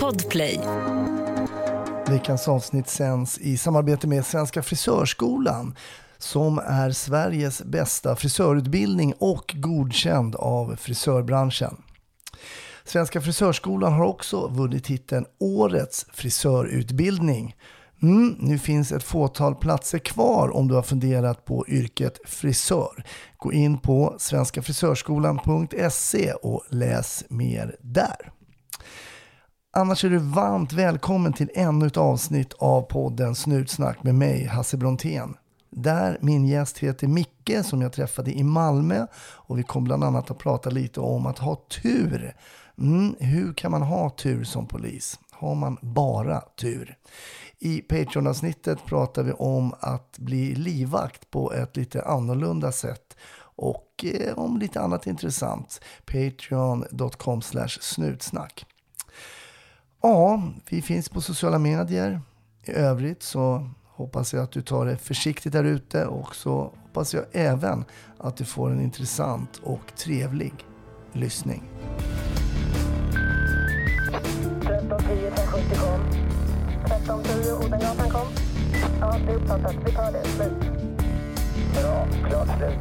Podplay. Veckans avsnitt sänds i samarbete med Svenska Frisörskolan som är Sveriges bästa frisörutbildning och godkänd av frisörbranschen. Svenska Frisörskolan har också vunnit titeln Årets frisörutbildning. Mm, nu finns ett fåtal platser kvar om du har funderat på yrket frisör. Gå in på svenskafrisörskolan.se och läs mer där. Annars är du varmt välkommen till ännu ett avsnitt av podden Snutsnack med mig, Hasse Brontén. Där min gäst heter Micke som jag träffade i Malmö och vi kommer bland annat att prata lite om att ha tur. Mm, hur kan man ha tur som polis? Har man bara tur? I Patreon-avsnittet pratar vi om att bli livvakt på ett lite annorlunda sätt och eh, om lite annat intressant. Patreon.com snutsnack. Ja, vi finns på sociala medier. I övrigt så hoppas jag att du tar det försiktigt där ute och så hoppas jag även att du får en intressant och trevlig lyssning. 1310 570 kom. 1310 Odengatan kom. Ja, det är uppfattat. Vi tar det. Slut. Bra. Klart slut.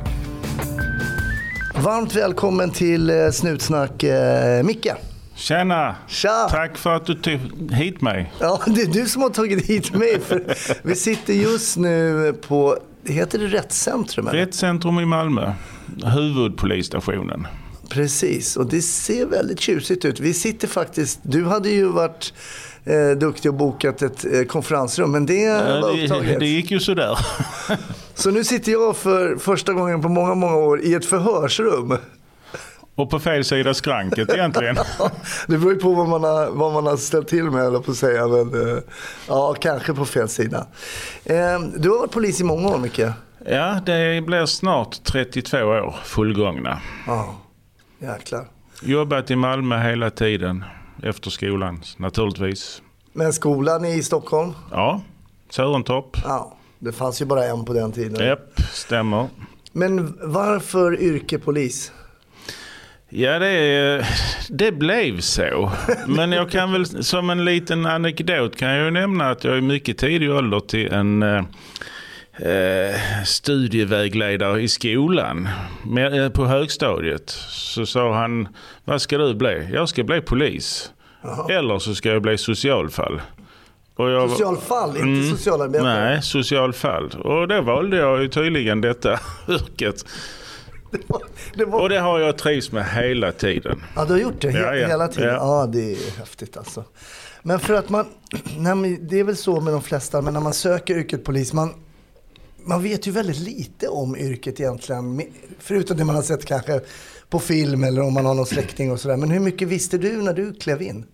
Varmt välkommen till eh, Snutsnack eh, Micke. Tjena! Tja! Tack för att du tog hit mig. Ja, det är du som har tagit hit mig. För vi sitter just nu på, heter det Rättscentrum? eller? Rättscentrum i Malmö, huvudpolisstationen. Precis, och det ser väldigt tjusigt ut. Vi sitter faktiskt, du hade ju varit eh, duktig och bokat ett eh, konferensrum, men det var Det, upptaget. det gick ju sådär. Så nu sitter jag för första gången på många, många år i ett förhörsrum. Och på fel sida skranket egentligen. Det beror ju på vad man har, vad man har ställt till med, eller på att säga. Men, eh, ja, kanske på fel sida. Eh, du har varit polis i många år, Micke. Ja, det blir snart 32 år fullgångna. Ja, jäklar. Jobbat i Malmö hela tiden. Efter skolan naturligtvis. Men skolan i Stockholm? Ja, Sörentorp. Ja, det fanns ju bara en på den tiden. Japp, stämmer. Men varför yrke polis? Ja, det, är- det blev så. Men jag kan väl som en liten anekdot kan jag ju nämna att jag i mycket tidig ålder till en eh, eh, studievägledare i skolan med, eh, på högstadiet. Så sa han, vad ska du bli? Jag ska bli polis. Eller så ska jag bli socialfall. Och jag, Socialfall, inte Mm. socialarbetare. Nej, socialfall. Och då valde jag ju tydligen detta yrket. Det var, Och det har jag trivs med hela tiden. ja, du har gjort det he- Ja, ja. hela tiden? Ja. Ja. det är häftigt alltså. Men för att man, nej, det är väl så med de flesta, men när man söker yrket polis, man, man vet ju väldigt lite om yrket egentligen. Förutom det man har sett kanske på film eller om man har någon släkting och sådär. Men hur mycket visste du när du klev in?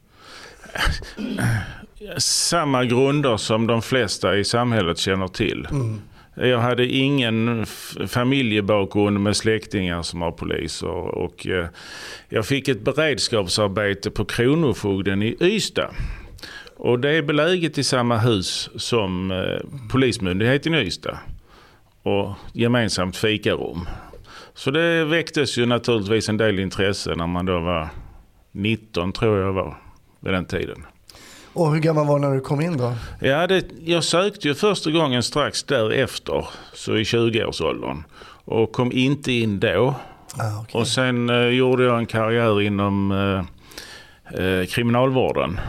samma grunder som de flesta i samhället känner till. Jag hade ingen familjebakgrund med släktingar som var poliser och eh, jag fick ett beredskapsarbete på Kronofogden i Ystad. Och det är beläget i samma hus som eh, Polismyndigheten i Ystad och gemensamt fikarum. Så det väcktes ju naturligtvis en del intresse när man då var 19 tror jag var vid den tiden. Och hur gammal var du när du kom in då? Ja, det, jag sökte ju första gången strax därefter, så i 20-årsåldern. Och kom inte in då. Ah, okej. Och sen eh, gjorde jag en karriär inom eh, eh, kriminalvården.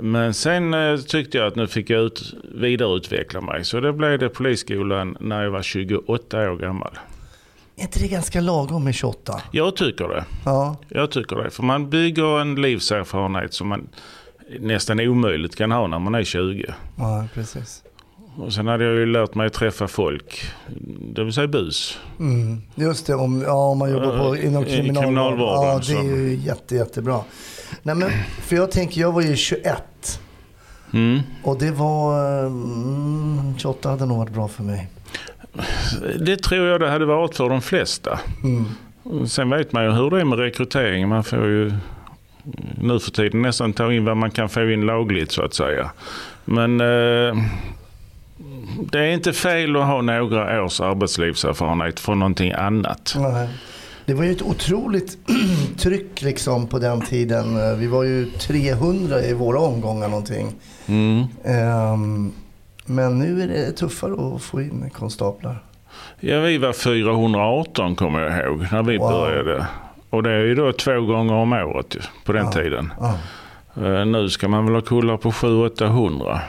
Men sen eh, tyckte jag att nu fick jag ut, vidareutveckla mig. Så det blev det polisskolan när jag var 28 år gammal. Är inte det ganska lagom med 28? Jag tycker det. Ja, Jag tycker det. För man bygger en livserfarenhet som man nästan omöjligt kan ha när man är 20. ja precis. Och sen hade jag ju lärt mig att träffa folk, det vill säga bus. Mm, just det, om, ja, om man jobbar på, Eh, inom kriminalvården. kriminalvården, Ja, det är ju jätte, jättebra. Nej, men, för jag tänker, jag var ju 21. Mm. Och det var, mm, 28 hade nog varit bra för mig. Det tror jag det hade varit för de flesta. Mm. Sen vet man ju hur det är med rekrytering. Man får ju nu för tiden nästan ta in vad man kan få in lagligt så att säga. Men eh, det är inte fel att ha några års arbetslivserfarenhet från någonting annat. Nej. Det var ju ett otroligt tryck liksom på den tiden. Vi var ju 300 i våra omgångar någonting. Mm. Ehm, men nu är det tuffare att få in konstaplar. Ja, vi var 418 kommer jag ihåg när vi Wow. började. Och det är ju då två gånger om året på den Ja. tiden. Ja. Eh, Nu ska man väl ha kullar på 700-800.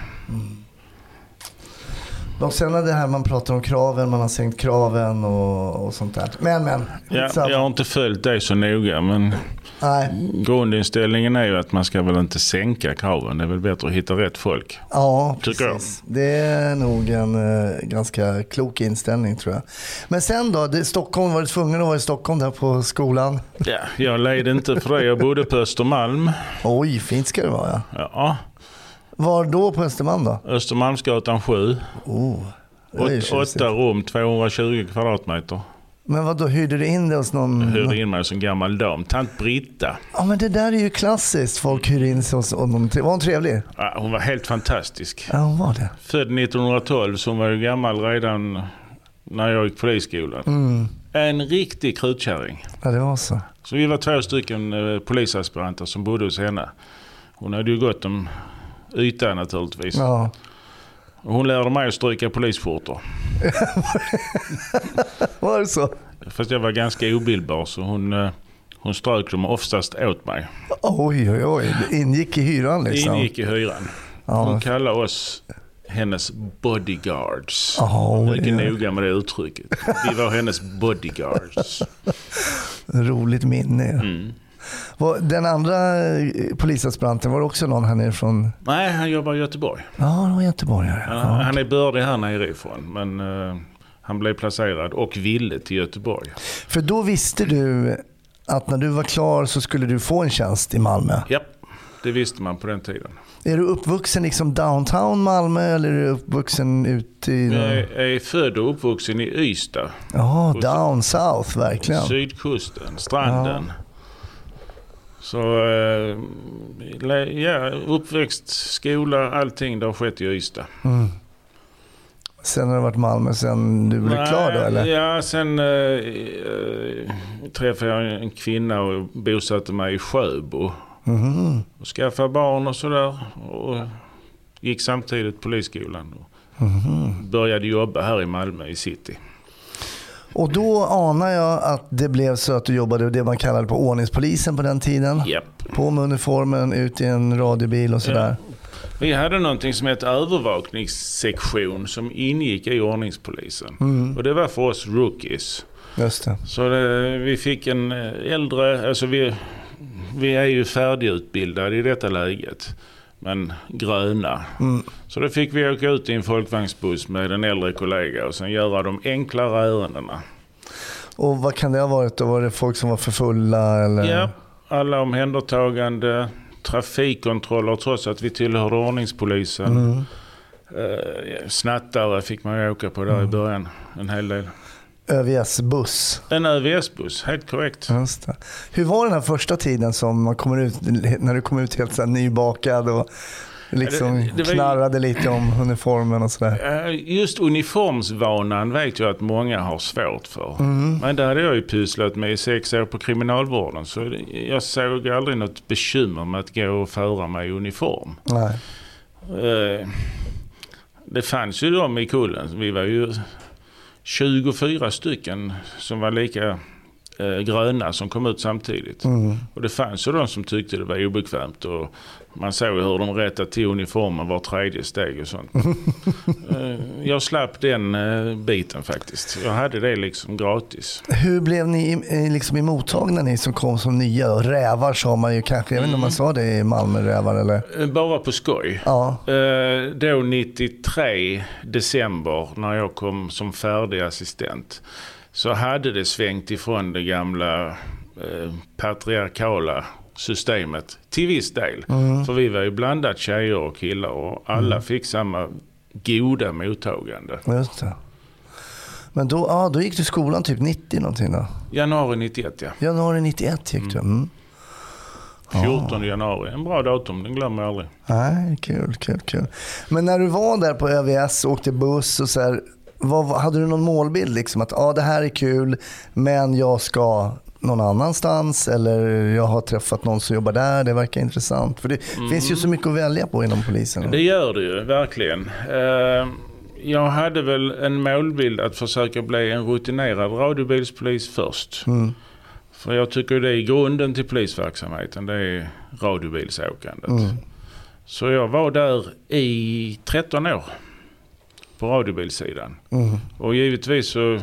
Och sen det här man pratar om kraven, man har sänkt kraven och, och sånt där. Men men, Ja, jag har inte följt det så noga men Nej. grundinställningen är ju att man ska väl inte sänka kraven. Det är väl bättre att hitta rätt folk. Ja, Tycker jag. precis. Det är nog en eh, ganska klok inställning tror jag. Men sen då, det, Stockholm, var du tvungen att vara i Stockholm där på skolan? Ja, jag led inte för det. Jag bodde på Östermalm. Oj, fint ska det vara ja. Ja, Var då på Östermalm då? Östermalmsgatan 7. Oh, Åt, åtta rum, 220 kvadratmeter. Men vad då hyrde du in det hos någon? Jag hyrde in mig som gammal dam. Tant Britta. Ja men det där är ju klassiskt. Folk hyr in sig hos honom. Var hon trevlig? Ja, hon var helt fantastisk. Ja hon var det. Född 1912 så hon var ju gammal redan när jag gick polisskolan. Mm. En riktig krutkärring. Ja det var så. Så vi var två stycken eh, polisaspiranter som bodde hos henne. Hon hade ju gått om yta naturligtvis. Ja. Och hon lärde mig att stryka polisskjortor. Var det så? Fast jag var ganska obildbar så hon, eh, hon strök dem oftast åt mig. Oj oj oj. Det ingick i hyran Det liksom. ingick i hyran. Ja. Hon kallade oss hennes bodyguards. Ja, Mycket ja. noga med det uttrycket. Vi var hennes bodyguards. Roligt minne. Mm. Den andra eh, polisaspiranten, var det också någon här nere från? Nej, han jobbar i Göteborg. Ja, det var göteborgare. Han, Ja. han är bördig här nerifrån. Men eh, han blev placerad och ville till Göteborg. För då visste du att när du var klar så skulle du få en tjänst i Malmö. Ja, det visste man på den tiden. Är du uppvuxen liksom downtown Malmö eller är du uppvuxen ute i... Jag är, är född och uppvuxen i Ystad. Ja, down south verkligen. Sydkusten, stranden. Så eh, ja, uppväxt, skola, allting det har skett i Ystad. Mm. Sen har det varit Malmö sen du blev klar då eller? Ja, sen eh, eh, träffade jag en kvinna och bosatte mig i Sjöbo. Mhm. Och skaffade barn och sådär. Och gick samtidigt polisskolan. Och Mhm. började jobba här i Malmö i city. Och då anar jag att det blev så att du jobbade det man kallade på ordningspolisen på den tiden. Japp. På med uniformen, ut i en radiobil och sådär. Vi hade någonting som hette övervakningssektion som ingick i ordningspolisen. Mm. Och det var för oss rookies. Just det. Så det, vi fick en äldre, alltså vi, vi är ju färdigutbildade i detta läget. Men gröna. Mm. Så då fick vi åka ut i en folkvagnsbuss med en äldre kollega och sen göra de enklare ärendena. Och vad kan det ha varit då? Var det folk som var för fulla eller? Ja, alla omhändertagande, trafikkontroller trots att vi tillhörde ordningspolisen. Mm. Eh, snattare fick man åka på där i början. En hel del. ÖVS-buss. En ÖVS-buss, helt korrekt. Just det. Hur var den här första tiden som man kommer ut, när du kom ut helt så nybakad och liksom det- det ju- knarrade lite om uniformen och sådär? Just uniformsvanan vet jag att många har svårt för. Mm. Men det hade jag ju pysslat med i sex år på kriminalvården. Så jag såg aldrig något bekymmer med att gå och föra mig i uniform. Nej. Eh, Det fanns ju de i kullen. Vi var ju 24 stycken som var lika eh, gröna som kom ut samtidigt. Mm. Och det fanns ju de som tyckte det var obekvämt. Och man såg hur de rättade till uniformen var tredje steg och sånt. Eh, jag slapp den eh, biten faktiskt. Jag hade det liksom gratis. Hur blev ni eh, liksom i mottagna ni som kom som nya? Rävar sa man ju kanske. Jag vet inte om man sa det i Malmö, rävar eller? Bara på skoj. Ja. Då 93 december när jag kom som färdig assistent så hade det svängt ifrån det gamla eh, patriarkala systemet till viss del. För vi var ju blandat tjejer och killar och alla fick samma goda mottagande. Just det. Men då, ja, då gick du i skolan typ 90 någonting då? Januari 91 ja. Januari 91 gick du? Mm. 14 januari. En bra datum, den glömmer jag aldrig. Nej, kul, kul, kul. Men när du var där på ÖVS och åkte buss och så här, vad, hade du någon målbild? Liksom att ja, det här är kul, men jag ska någon annanstans eller jag har träffat någon som jobbar där, det verkar intressant. För det finns ju så mycket att välja på inom polisen. Det gör det ju, verkligen. Eh, Jag hade väl en målbild att försöka bli en rutinerad radiobilspolis först. Mm. För jag tycker det är grunden till polisverksamheten, det är radiobilsåkandet. Mm. Så jag var där i 13 år på radiobilsidan. Mm. Och givetvis så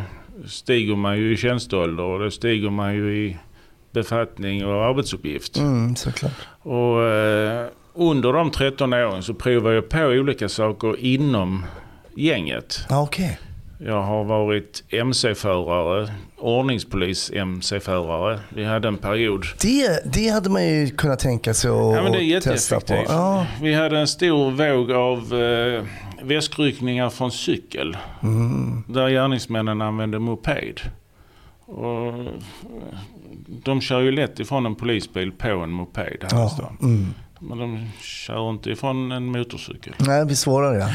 stiger man ju i tjänsteålder och då stiger man ju i befattning och arbetsuppgift. Mm, såklart. Och eh, under de 13 åren så provade jag på olika saker inom gänget. Okej. Jag har varit MC-förare, ordningspolis-MC-förare. Vi hade en period. Det, det hade man ju kunnat tänka sig att Ja, men det är testa på. Ja. Vi hade en stor våg av eh, väskryckningar från cykel. Mm. Där gärningsmännen använde moped. Och de kör ju lätt ifrån en polisbil på en moped här i Ja. stan. Mm. Men de kör inte ifrån en motorcykel. Nej, det blir svårare. Ja.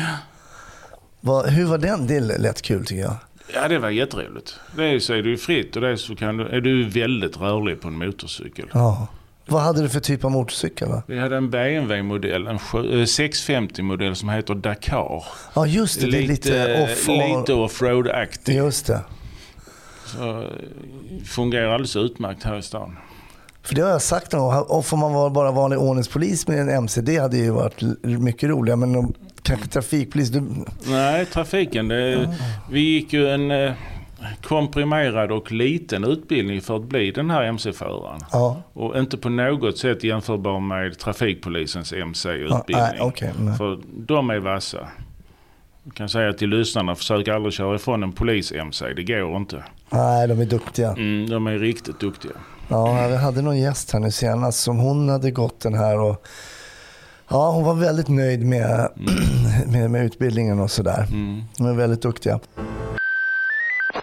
Vad- hur var den? Det lät kul tycker jag. Ja, det var jätteroligt. Dels är du fritt och dels så kan du, är du väldigt rörlig på en motorcykel. Ja. Vad hade du för typ av motorcykel? Va? Vi hade en BMW-modell, en sjö- eh, 650-modell som heter Dakar. Ja, just det. Är lite off lite offroad-aktig. Just det. Så eh, fungerar alldeles utmärkt här i stan. För det har jag sagt någon gång. Och får man vara bara vanlig ordningspolis med en MC, det hade ju varit mycket roligare. Men kanske trafikpolis, du, Nej, trafiken. Det, vi gick ju en eh, komprimerad och liten utbildning för att bli den här MC-föraren. ja. Och inte på något sätt jämförbar med trafikpolisens ja MC-utbildning. okej. nej. För de är vassa. Jag kan säga till lyssnarna, försök aldrig köra ifrån en polis-MC. Det går inte. nej, de är duktiga. Mm, de är riktigt duktiga. Ja, vi hade någon gäst här nu senast som hon hade gått den här och ja, hon var väldigt nöjd med, med, med utbildningen och sådär. Mm. De är väldigt duktiga.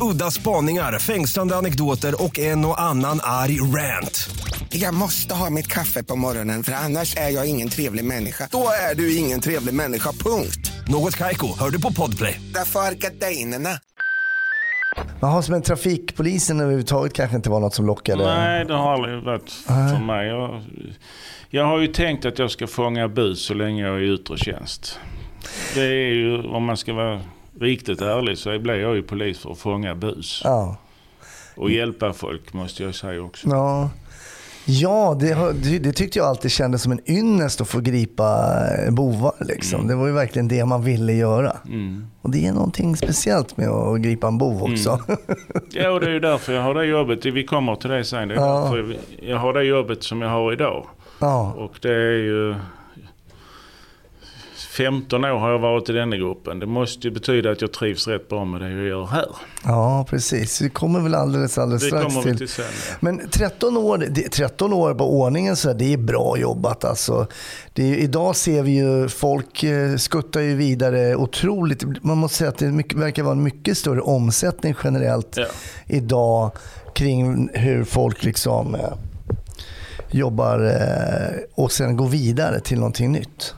Udda spaningar, fängslande anekdoter och en och annan arg rant. Jag måste ha mitt kaffe på morgonen för annars är jag ingen trevlig människa. Då är du ingen trevlig människa, punkt. Något Kaiko, hör du på Podplay. Därför är gardinerna. Jaha, men trafikpolisen överhuvudtaget kanske inte var något som lockade? Nej, det har aldrig varit för mig. Jag, jag har ju tänkt att jag ska fånga bus så länge jag är i yttre tjänst. Det är ju, om man ska vara riktigt ärlig, så blir jag ju polis för att fånga bus. Ja. Och hjälpa folk måste jag säga också. Ja, ja det, det, tyckte jag alltid kändes som en ynnest att få gripa eh, bovar. Liksom. Det var ju verkligen det man ville göra. Mm. Och det är någonting speciellt med att gripa en bov också. Ja, och det är ju därför jag har det jobbet. Vi kommer till det sen. Det är Ja. därför jag har det jobbet som jag har idag. ja. Och det är ju... 15 år har jag varit i denna gruppen. Det måste ju betyda att jag trivs rätt bra med det jag gör här. ja, precis. Vi kommer väl alldeles, alldeles Det strax kommer till. till sen. ja. Men 13 år, det, 13 år på ordningen, så här, det är bra jobbat. Alltså. Är, idag ser vi ju folk eh, skuttar ju vidare otroligt. Man måste säga att det mycket, verkar vara en mycket större omsättning generellt Ja. idag kring hur folk liksom eh, jobbar eh, och sen går vidare till någonting nytt.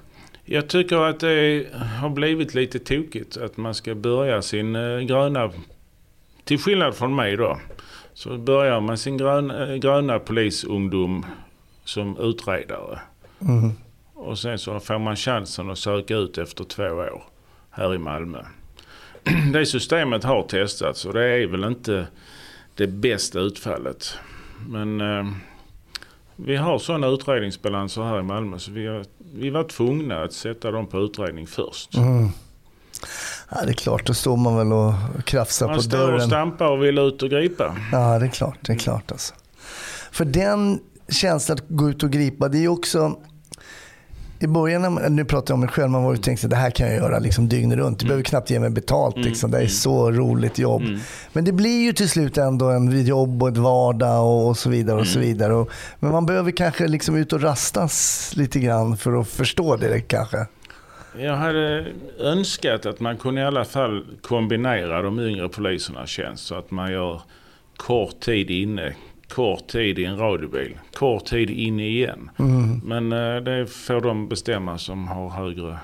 Jag tycker att det har blivit lite tokigt att man ska börja sin eh, gröna... Till skillnad från mig då. Så börjar man sin gröna, eh, gröna polisungdom som utredare. Mm. Och sen så får man chansen att söka ut efter två år här i Malmö. Det systemet har testats och det är väl inte det bästa utfallet. Men eh, vi har sådana utredningsbalanser här i Malmö så vi, har, vi var tvungna att sätta dem på utredning först. Mm. Ja, det är klart, då står man väl och krafsar Man på står och dörren. stampar och vill ut och gripa. Ja, det är klart. Det är klart alltså. För den känslan att gå ut och gripa, det är ju också... I början, när man, nu pratar jag om mig själv, man var ju tänkt att det här kan jag göra liksom dygnet runt. Du behöver knappt ge mig betalt. Liksom. Det är så roligt jobb. Men det blir ju till slut ändå en jobb och ett vardag och, och så vidare. och så vidare. Och, men man behöver kanske liksom ut och rastas lite grann för att förstå det kanske. Jag hade önskat att man kunde i alla fall kombinera de yngre polisernas tjänst så att man gör kort tid inne, kort tid i en radiobil, kort tid inne igen. Mm. Men eh, det får de bestämma som har högre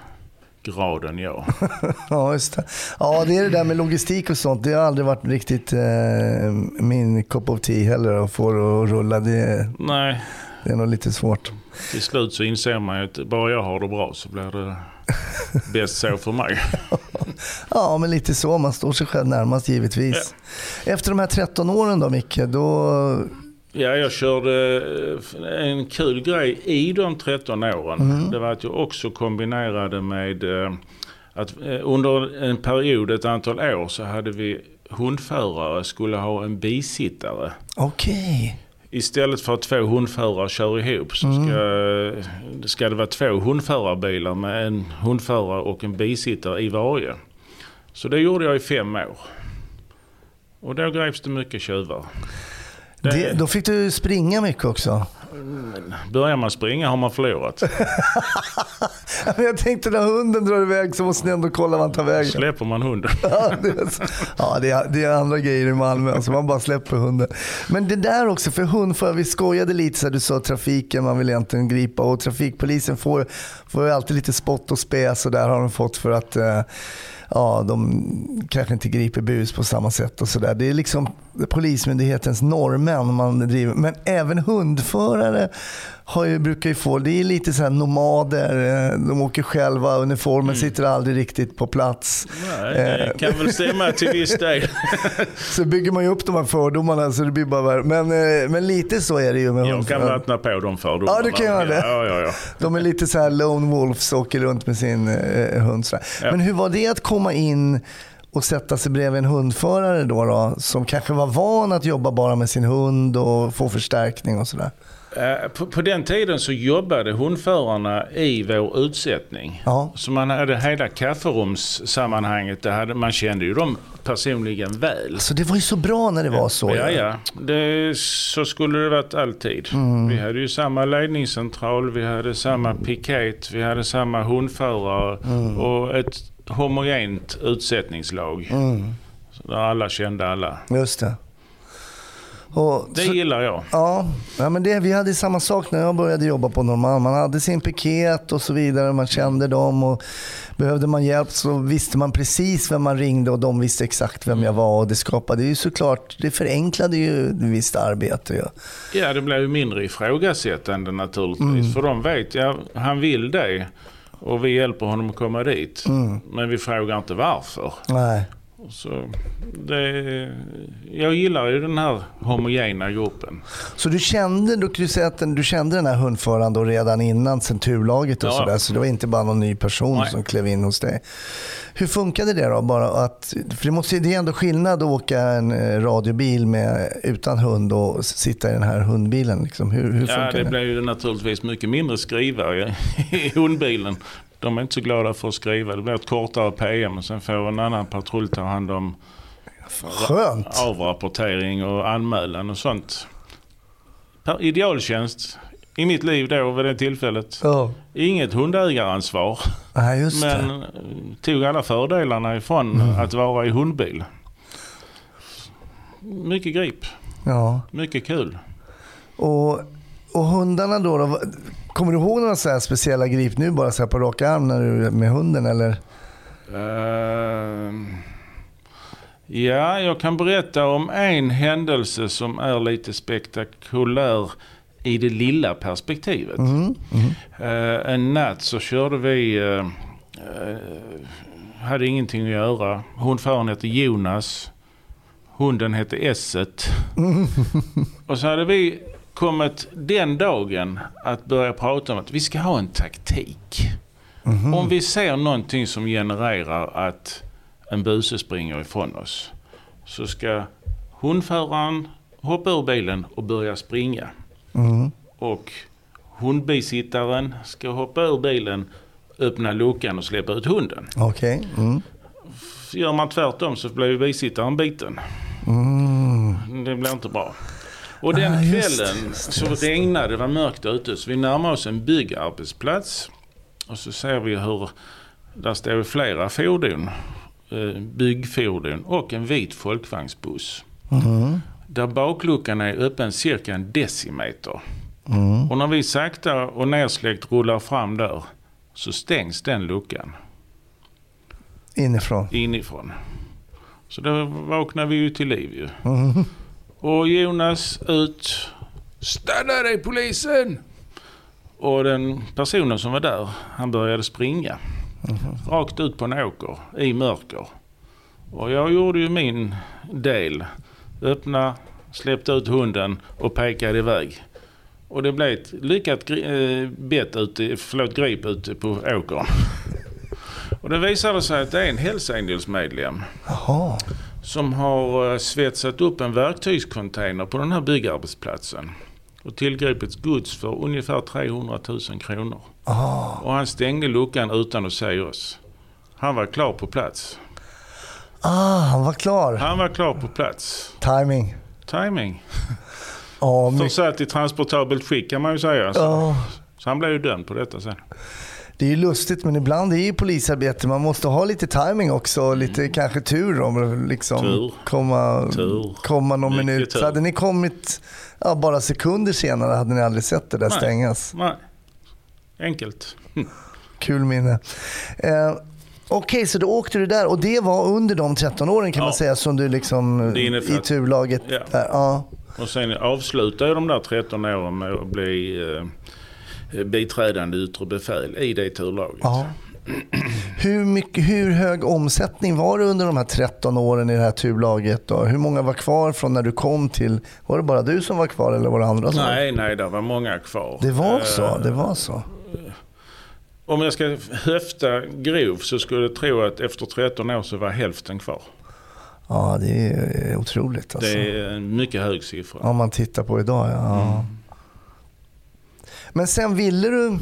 grad än jag. Ja, just det. Ja, det är det där med logistik och sånt. Det har aldrig varit riktigt eh, min cup of tea heller att få det att rulla. Det, Nej, det är nog lite svårt. till slut så inser man ju att bara jag har det bra så blir det bäst så för mig. Ja, men lite så. Man står sig själv närmast givetvis. Efter de här 13 åren då Micke, då... Ja, jag körde eh, en kul grej i de 13 åren. Det var att jag också kombinerade med eh, att eh, under en period, ett antal år, så hade vi hundförare skulle ha en bisittare. Okej. Istället för att två hundförare kör ihop så ska, ska det vara två hundförarbilar med en hundförare och en bisittare i varje. Så det gjorde jag i fem år. Och då greps det mycket tjuvar. Det- Det, då fick du springa mycket också. Börjar man springa har man förlorat. Jag tänkte när hunden drar iväg så måste ni ändå kolla vart han tar vägen. Släpper man hunden. Ja, det är, så- ja, det är, det är andra grejer i Malmö, alltså man bara släpper hunden. Men det där också, för hundförare, vi skojade lite så här, du sa trafiken, man vill egentligen gripa och trafikpolisen får, får ju alltid lite spott och späs och där har de fått för att eh, ja, de kanske inte griper bus på samma sätt och sådär. Det är liksom Polismyndighetens norrmän man driver. Men även hundförare har ju, brukar ju få, det är lite så här nomader, eh, de åker själva, uniformen sitter aldrig riktigt på plats. Nej, det kan väl stämma till viss del. Så bygger man ju upp de här fördomarna så det blir bara värre. Men, eh, men lite så är det ju med Jag kan vattna på de fördomarna. Ja, du kan göra det. Ja, ja, ja. De är lite så här lone wolves och åker runt med sin eh, hund. Ja. Men hur var det att komma in och sätta sig bredvid en hundförare då, då som kanske var van att jobba bara med sin hund och få förstärkning och sådär? Eh, På, på den tiden så jobbade hundförarna i vår utsättning. Ja. Så man hade hela kafferumssammanhanget, det hade, man kände ju dem personligen väl. Så det var ju så bra när det var så. Ja, ja. Det, så skulle det varit alltid. Mm. Vi hade ju samma ledningscentral, vi hade samma piket, vi hade samma hundförare Mm. och ett homogent utsättningslag. Mm. Så där alla kände alla. Just det. Och, Det gillar jag. ja, ja, men det, vi hade samma sak när jag började jobba på Norrmalm. Man hade sin piket och så vidare. Man kände dem och behövde man hjälp så visste man precis vem man ringde och de visste exakt vem jag var. Och det skapade ju såklart, det förenklade ju visst arbete. Ja. Ja, det blev ju mindre ifrågasättande naturligtvis. Mm. För de vet, ja, han vill det. Och vi hjälper honom att komma dit. Mm. Men vi frågar inte varför. Nej. Så det, jag gillar ju den här homogena gruppen. Så du kände, du, säga att du kände den här hundföraren då redan innan centurlaget och Ja. sådär. Så det var inte bara någon ny person Nej. som klev in hos dig. Hur funkade det då? Bara att, för det, måste, det är ändå skillnad att åka en eh, radiobil med, utan hund och sitta i den här hundbilen. Liksom. Hur, hur Ja, det det? blir ju naturligtvis mycket mindre skrivare i hundbilen. De är inte så glada för att skriva. Det blir ett kortare PM och sen får en annan patrull ta hand om Skönt. avrapportering och anmälan och sånt. Per idealtjänst i mitt liv då vid det tillfället. Ja. Inget hundägaransvar. Just Men det. eh, tog alla fördelarna ifrån Mm. att vara i hundbil. Mycket grip. Ja. Mycket kul. Och, och hundarna då, då? Kommer du ihåg några så här speciella grip nu bara så här på rak arm när du med hunden eller? Ehm, ja, jag kan berätta om en händelse som är lite spektakulär i det lilla perspektivet. Mm. Mm. Eh, en natt så körde vi, eh, hade ingenting att göra. Hundföraren hette Jonas. Hunden hette Esset. Och så hade vi kommit den dagen att börja prata om att vi ska ha en taktik. Om vi ser någonting som genererar att en buse springer ifrån oss. Så ska hundföraren hoppa ur bilen och börja springa. Mm. Och hundbisittaren ska hoppa ur bilen, öppna luckan och släppa ut hunden. Okej. Mm. Gör man tvärtom så blir bisittaren biten. Mm. Det blir inte bra. Och den Ah, just kvällen just så just det. regnade, det var mörkt ute. Så vi närmade oss en byggarbetsplats. Och så ser vi hur där står flera fordon. eh, Byggfordon och en vit folkvagnsbuss. Mm. där bakluckan är öppen cirka en decimeter. Och när vi sakta och nersläckt rullar fram där så stängs den luckan Inifrån. inifrån. Så då vaknar vi ju till liv ju. Och Jonas ut. Stanna dig polisen! Och den personen som var där, han började springa. Rakt ut på en åker i mörker. Och jag gjorde ju min del. Öppna, släppte ut hunden och pekade iväg. Och det blev ett lyckat gri- eh, bett ute, förlåt, grip ute på åkern. Och det visade sig att det är en Hells Angels-medlem Jaha. Som har eh, svetsat upp en verktygscontainer på den här byggarbetsplatsen och tillgripit gods för ungefär 300 000 kronor. Och han stängde luckan utan att säga oss. Han var klar på plats. Ah, han var klar. Han var klar på plats. Timing. Timing. Mycket. Försatt i transportabelt skick kan man ju säga. Så, Ja. så han blev ju dömd på detta sen. Det är ju lustigt men ibland är ju polisarbete, man måste ha lite timing också och lite kanske tur om liksom Tur. komma, Tur. komma någon Mycket minut. tur. Så hade ni kommit ja, bara sekunder senare hade ni aldrig sett det där Nej. stängas. Nej. Enkelt. Kul minne. Eh, Okej, så då åkte du där och det var under de 13 åren kan Ja. man säga som du liksom i turlaget Ja. där. Ja. Och sen avslutade jag de där 13 åren med att bli eh, biträdande yttre befäl i det turlaget. Ja. Hur, mycket, hur hög omsättning var det under de här 13 åren i det här turlaget? Då? Hur många var kvar från när du kom till... Var det bara du som var kvar eller var det andra som var Nej, nej, det var många kvar. Det var så? Eh, Det var så? Om jag ska höfta grov så skulle jag tro att efter 13 år så var hälften kvar. Ja, det är otroligt alltså. Det är en mycket hög siffra. Om man tittar på idag, ja. Mm. Men sen ville du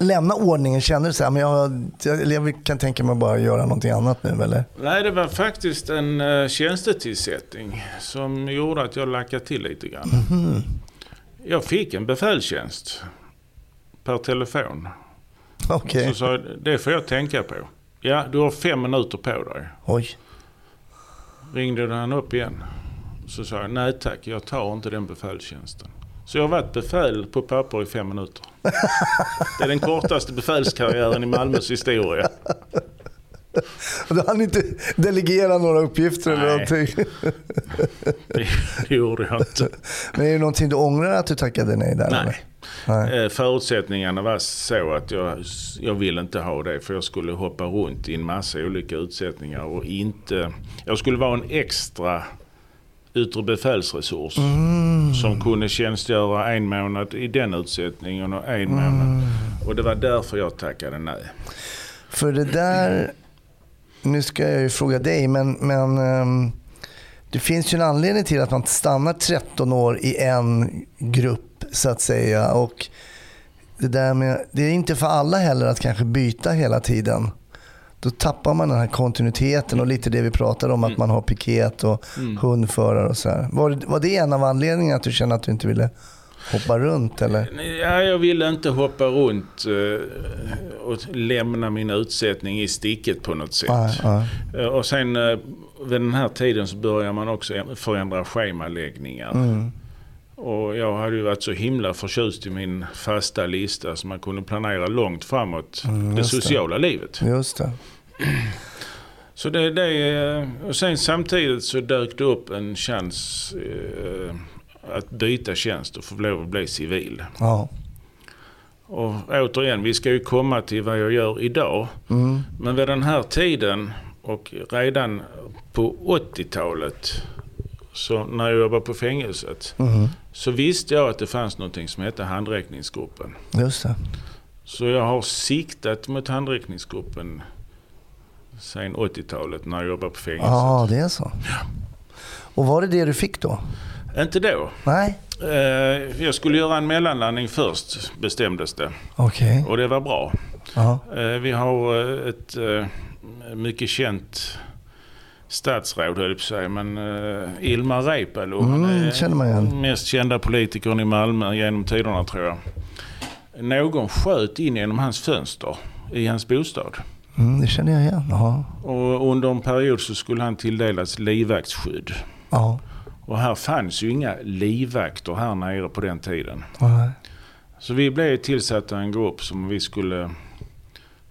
lämna ordningen? Kände du så här, men jag, jag, jag kan tänka mig bara göra någonting annat nu eller? Nej, det var faktiskt en uh, tjänstetillsättning som gjorde att jag lackade till lite grann. Mhm. Jag fick en befälstjänst per telefon. Okej. Så sa jag, det får jag tänka på. Ja, du har fem minuter på dig. Oj. Ringde han upp igen. Så sa jag, nej tack, jag tar inte den befälstjänsten. Så jag har varit befäl på papper i fem minuter. Det är den kortaste befälskarriären i Malmös historia. Du hann inte delegera några uppgifter eller Nej. någonting. Det, det gjorde jag inte. Men är det någonting du ångrar att du tackade nej där? Nej. Eller? Nej. Eh, Förutsättningarna var så att jag, jag ville inte ha det för jag skulle hoppa runt i en massa olika utsättningar och inte... Jag skulle vara en extra yttre befälsresurs som kunde tjänstgöra en månad i den utsättningen och en månad. Och det var därför jag tackade nej. För det där, nu ska jag ju fråga dig, men, men ehm, det finns ju en anledning till att man stannar 13 år i en grupp så att säga. Och det, där med, det är inte för alla heller att kanske byta hela tiden. Då tappar man den här kontinuiteten och lite det vi pratade om att man har piket och hundförare och så här. Var, var det en av anledningarna att du kände att du inte ville hoppa runt eller? Ja, jag ville inte hoppa runt eh, och lämna min utsättning i sticket på något sätt. Nej, nej. Eh, Och sen eh, vid den här tiden så börjar man också förändra schemaläggningar. Mm. Och jag hade ju varit så himla förtjust i min fasta lista så man kunde planera långt framåt Mm, det. sociala livet. Just det. Så det, det och sen samtidigt så dök det upp en chans eh, att byta tjänst och få lov att bli civil. Ja. Och återigen, vi ska ju komma till vad jag gör idag. Mm. Men vid den här tiden och redan på 80-talet, så när jag jobbade på fängelset, Mhm. så visste jag att det fanns någonting som hette handräckningsgruppen. Just det. Så jag har siktat mot handräckningsgruppen sen 80-talet när jag jobbade på fängelset. Ja, det är så. Och var det det du fick då? Inte då. Nej. Eh, jag skulle göra en mellanlandning först, bestämdes det. Okej. Och det var bra. Ja. Eh, Vi har eh, ett eh, mycket känt statsråd, höll jag på säga, men eh, Ilmar Reepalu. Mm, är känner man igen. den mest kända politikern i Malmö genom tiderna tror jag. Någon sköt in genom hans fönster i hans bostad. Mm, det känner jag igen. Jaha. Och under en period så skulle han tilldelas livvaktsskydd. Ja. Och här fanns ju inga livvakter här nere på den tiden. Nej. Så vi blev tillsatta en grupp som vi skulle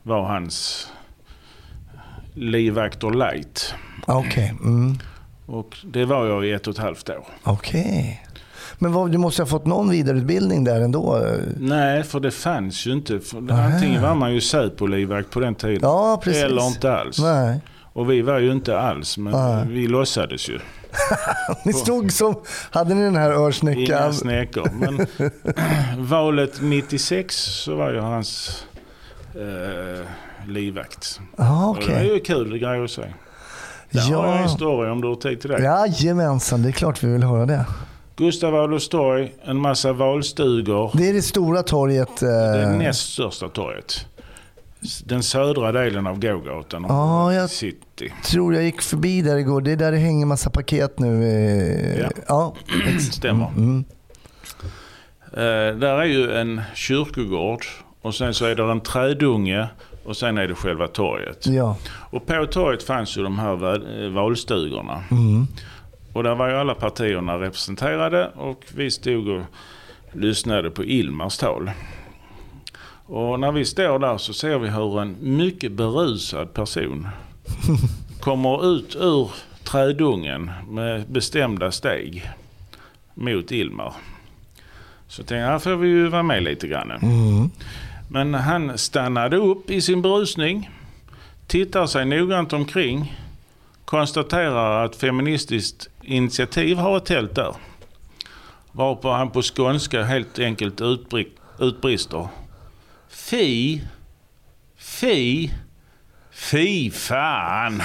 vara hans livvakter light. Okej. Mm. Och det var jag i ett och ett halvt år. Okej. Men vad, du måste ha fått någon vidareutbildning där ändå? Nej, för det fanns ju inte. För antingen var man ju Säpo-livvakt på den tiden. Ja, precis. Eller inte alls. Nej. Och vi var ju inte alls, men Nej. vi låtsades ju. Ni stod som... Hade ni den här Inga örsnäckan? snäckor. Men valet 96 så var jag hans eh, livvakt. Ja, Och Det är ju kul grej att säga. Där har jag en Ja. story om du har tid till det. Jajamensan, det är klart vi vill höra det. Gustav Adolfs torg, en massa valstugor. Det är det stora torget. eh, Det näst största torget. Den södra delen av gågatan Ja, jag- city. tror jag gick förbi där igår. Det är där det hänger massa paket nu. eh, Ja. ja. Stämmer. Mm. Eh, där är ju en kyrkogård och sen så är det en trädunge och sen är det själva torget. ja. Och på torget fanns ju de här eh, valstugorna. Mm. Och där var ju alla partierna representerade och vi stod och lyssnade på Ilmars tal. Och när vi står där så ser vi hur en mycket berusad person kommer ut ur trädungen med bestämda steg mot Ilmar. Så tänkte jag, här får vi ju vara med lite grann. Mm. Men han stannade upp i sin brusning, tittar sig noggrant omkring, konstaterar att Feministiskt initiativ har ett tält där. Varpå han på skånska helt enkelt utbri- utbrister. Fy, fy, fy fan.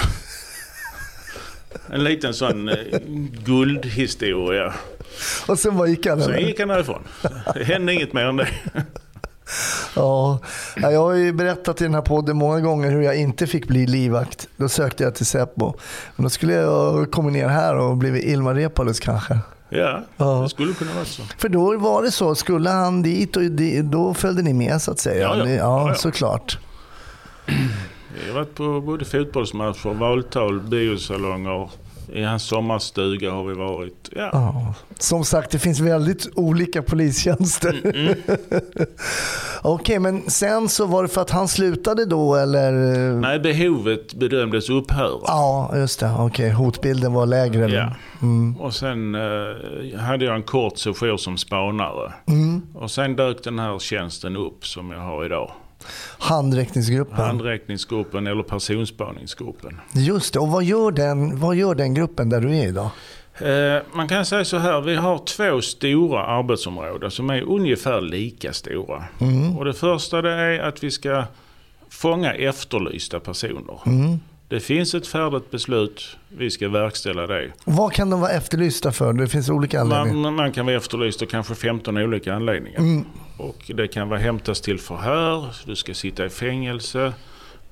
En liten sån eh, guldhistoria. Och sen bara gick han. Sen gick han därifrån. Det hände inget mer än det. Ja. Ja, jag har ju berättat i den här podden många gånger hur jag inte fick bli livvakt. Då sökte jag till Säpo. Men då skulle jag komma ner här och blivit Ilmar Reepalus kanske. Ja, Ja. det skulle kunna vara så. För då var det så, skulle han dit och då följde ni med så att säga. Ja, ja. Ni- Ja, ja. såklart. Jag har varit på både fotbollsmatcher, valtal, biosalonger. I hans sommarstuga har vi varit. Ja. Ja. Som sagt, det finns väldigt olika polistjänster. Mm, Okej, men sen så var det för att han slutade då eller? Nej, behovet bedömdes upphöra. Ja, just det. Okej, hotbilden var lägre. eller? Ja. Mm. Och sen eh, hade jag en kort session som spanare. Mm. Och sen dök den här tjänsten upp som jag har idag. Handräckningsgruppen. Handräckningsgruppen eller personspaningsgruppen. Just det, och vad gör, den, vad gör den gruppen där du är idag? Eh, man kan säga så här, vi har två stora arbetsområden som är ungefär lika stora. Mm. Och det första det är att vi ska fånga efterlysta personer. Mm. Det finns ett färdigt beslut, vi ska verkställa det. Vad kan de vara efterlysta för? Det finns olika anledningar. Man, man kan vara efterlyst av kanske 15 olika anledningar. Mm. Och det kan vara hämtas till förhör, du ska sitta i fängelse,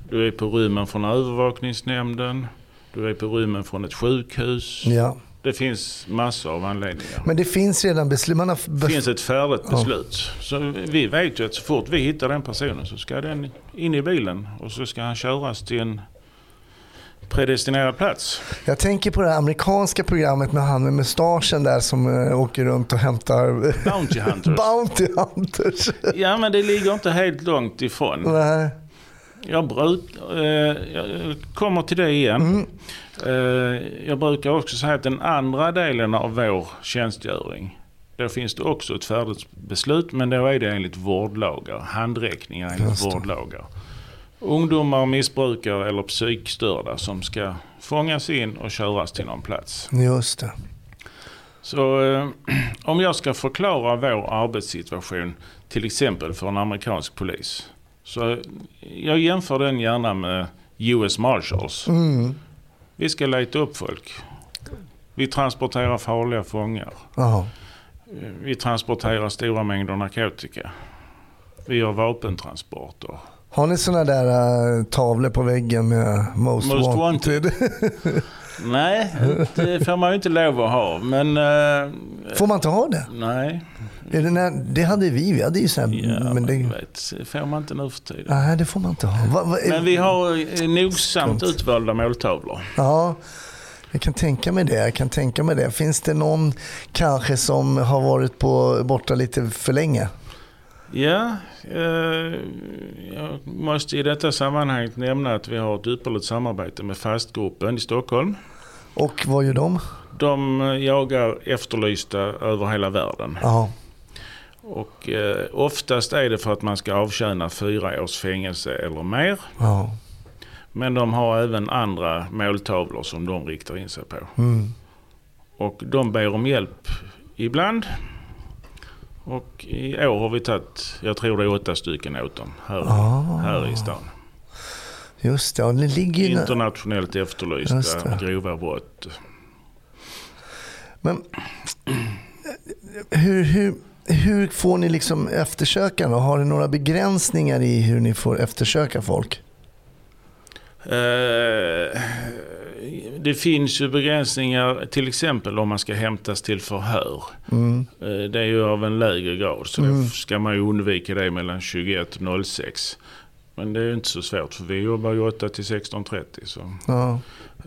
du är på rymmen från övervakningsnämnden, du är på rymmen från ett sjukhus. Ja. Det finns massor av anledningar. Men det finns redan beslut. Man Det finns ett färdigt beslut. Så vi vet ju att så fort vi hittar den personen så ska den in i bilen och så ska han köras till en predestinerad plats. Jag tänker på det amerikanska programmet med han med mustaschen där som uh, åker runt och hämtar Bounty Hunters. Bounty Hunters. Ja men det ligger inte helt långt ifrån. Nej. Jag, bruk, eh, jag kommer till det igen. Eh, jag brukar också säga att den andra delen av vår tjänstgöring. Då finns det också ett färdigt beslut men då är det enligt vårdlagar. Handräckningar enligt vårdlagar. Ungdomar, missbrukare eller psykstörda som ska fångas in och köras till någon plats. Just det. Så eh, om jag ska förklara vår arbetssituation till exempel för en amerikansk polis. Så jag jämför den gärna med US Marshals. Mm. Vi ska leta upp folk. Vi transporterar farliga fångar. Jaha. Vi transporterar stora mängder narkotika. Vi gör vapentransporter. Har ni sådana där uh, tavlor på väggen med Most, Most wanted? Nej, det får man ju inte lov att ha. Men eh, Får man inte ha det? nej. Det, när, det hade vi. Vi hade ju så här, Ja, men men det, vet, får man inte nu för tiden. nej, det får man inte ha. Va, va, Men vi har eh, nogsamt utvalda måltavlor. Ja, Jag kan tänka mig det. Jag kan tänka mig det. Finns det någon kanske som har varit på, borta lite för länge? Ja, eh, jag måste i detta sammanhang nämna att vi har ett ypperligt samarbete med Fastgruppen i Stockholm. Och vad gör de? De jagar efterlysta över hela världen. Ja, Och eh, oftast är det för att man ska avtjäna fyra års fängelse eller mer. ja. Men de har även andra måltavlor som de riktar in sig på. Mm. Och de ber om hjälp ibland. Och i år har vi tagit, jag tror det är åtta stycken åt dem här, Ah. här i stan. Just det. Och det ligger ju... Internationellt efterlysta grova brott. Men hur, hur, hur får ni liksom eftersöka då? Har ni några begränsningar i hur ni får eftersöka folk? Eh, det finns ju begränsningar, till exempel om man ska hämtas till förhör. Mm. Eh, Det är ju av en lägre grad, så då ska man ju undvika det mellan 21 och 06. Men det är ju inte så svårt, för vi jobbar ju 8 till 16.30. Så. Ja.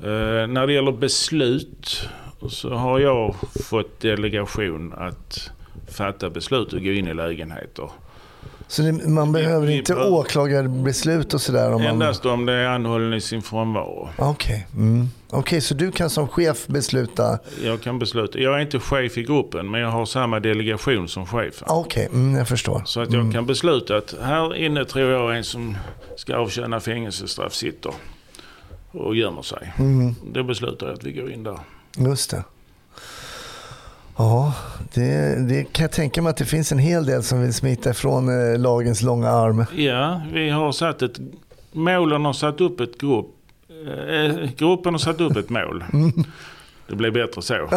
Eh, när det gäller beslut så har jag fått delegation att fatta beslut och gå in i lägenheter. Så det, man behöver vi inte behöver- åklagarbeslut och sådär? Om man... Endast om det är anhållen i sin frånvaro. Okej, mm. Okej, så du kan som chef besluta? Jag kan besluta. Jag är inte chef i gruppen men jag har samma delegation som chefen. Okej, mm, jag förstår. Så att jag kan besluta att här inne tror jag en som ska avtjäna fängelsestraff sitter och gömmer sig. Mm. Då beslutar jag att vi går in där. Just det. Ja, det, det kan jag tänka mig att det finns en hel del som vill smita ifrån eh, lagens långa arm. Ja, vi har satt ett... Målen har satt upp ett grupp... Eh, gruppen har satt upp ett mål. Det blir bättre så.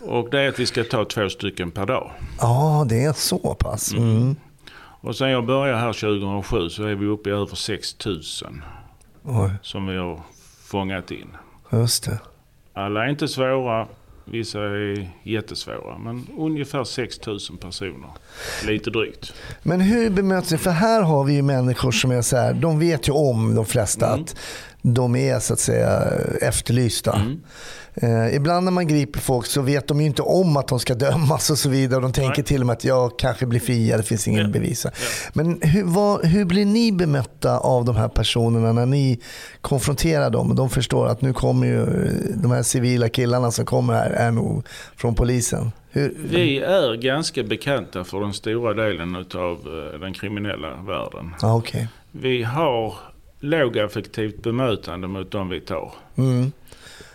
Och det är att vi ska ta två stycken per dag. Ja, det är så pass. Mm. Och sen jag började här 2007 så är vi uppe i över 6 000 Oj, som vi har fångat in. just det. Alla är inte svåra, vissa är jättesvåra. Men ungefär 6 000 personer. Lite drygt. Men hur bemöts ni? För här har vi ju människor som är så här, de vet ju om de flesta Mm. att de är så att säga efterlysta. Mm. Eh, ibland när man griper folk så vet de ju inte om att de ska dömas och så vidare. De tänker Nej. till och med att jag kanske blir friad, det finns ingen Ja. bevis. Men hur, vad, hur blir ni bemötta av de här personerna när ni konfronterar dem? De förstår att nu kommer ju eh, de här civila killarna som kommer här är nog från polisen. Hur, Vi är ganska bekanta för den stora delen av den kriminella världen. Ja, okej. Vi har lågaffektivt bemötande mot de vi tar. Mm,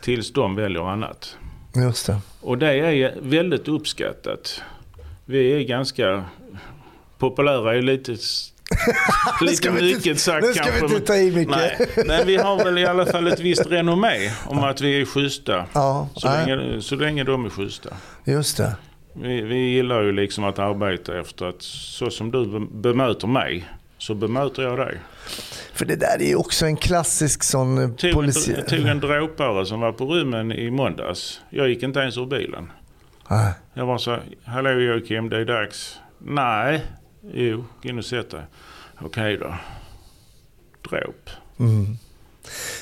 Tills de väljer annat. just det. Och det är väldigt uppskattat. Vi är ganska populära är lite, lite vi inte- mycket sagt nu ska vi kanske. inte ta i mycket. Nej, men vi har väl i alla fall ett visst renommé om att vi är schyssta. Ja, Så nej, länge, så länge de är schyssta. just det. Vi, vi gillar ju liksom att arbeta efter att så som du be- bemöter mig så bemöter jag dig. För det där är ju också en klassisk sån polici... en, tog en dråpare som var på rummen i måndags. Jag gick inte ens ur bilen. Nej. Jag var så hallå Joakim det är dags. Nej, jo, gå in och sätt dig. Okej då. Dråp. Mm.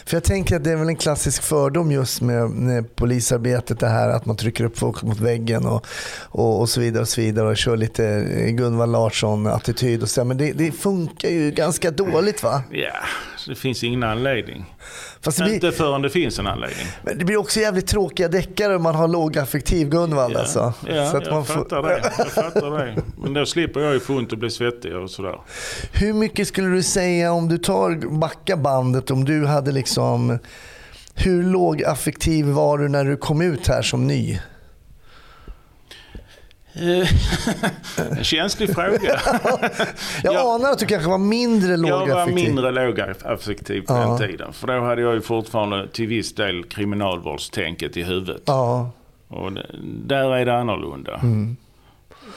För jag tänker att det är väl en klassisk fördom just med, med polisarbetet det här att man trycker upp folk mot väggen och, och, och så vidare och så vidare och kör lite eh, Gunvald Larsson-attityd och så. Men det, det funkar ju ganska dåligt va? Ja, yeah det finns ingen anledning. Fast blir, Inte förrän det finns en anledning. men det blir också jävligt tråkiga deckare om man har lågaffektiv Gunvald Ja, alltså. ja Så att jag man får- fattar det. Jag fattar det. Men då slipper jag ju få ont och bli svettig och sådär. Hur mycket skulle du säga om du tar backa bandet om du hade liksom hur lågaffektiv var du när du kom ut här som ny? Eh, en känslig fråga. Jag Ja. anar att du kanske var mindre Jag var lågaffektiv. mindre lågaffektiv på Ja. den tiden. För då hade jag ju fortfarande till viss del kriminalvårdstänket i huvudet. Ja, Och där är det annorlunda. Mm.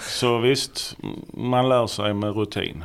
Så visst, man lär sig med rutin.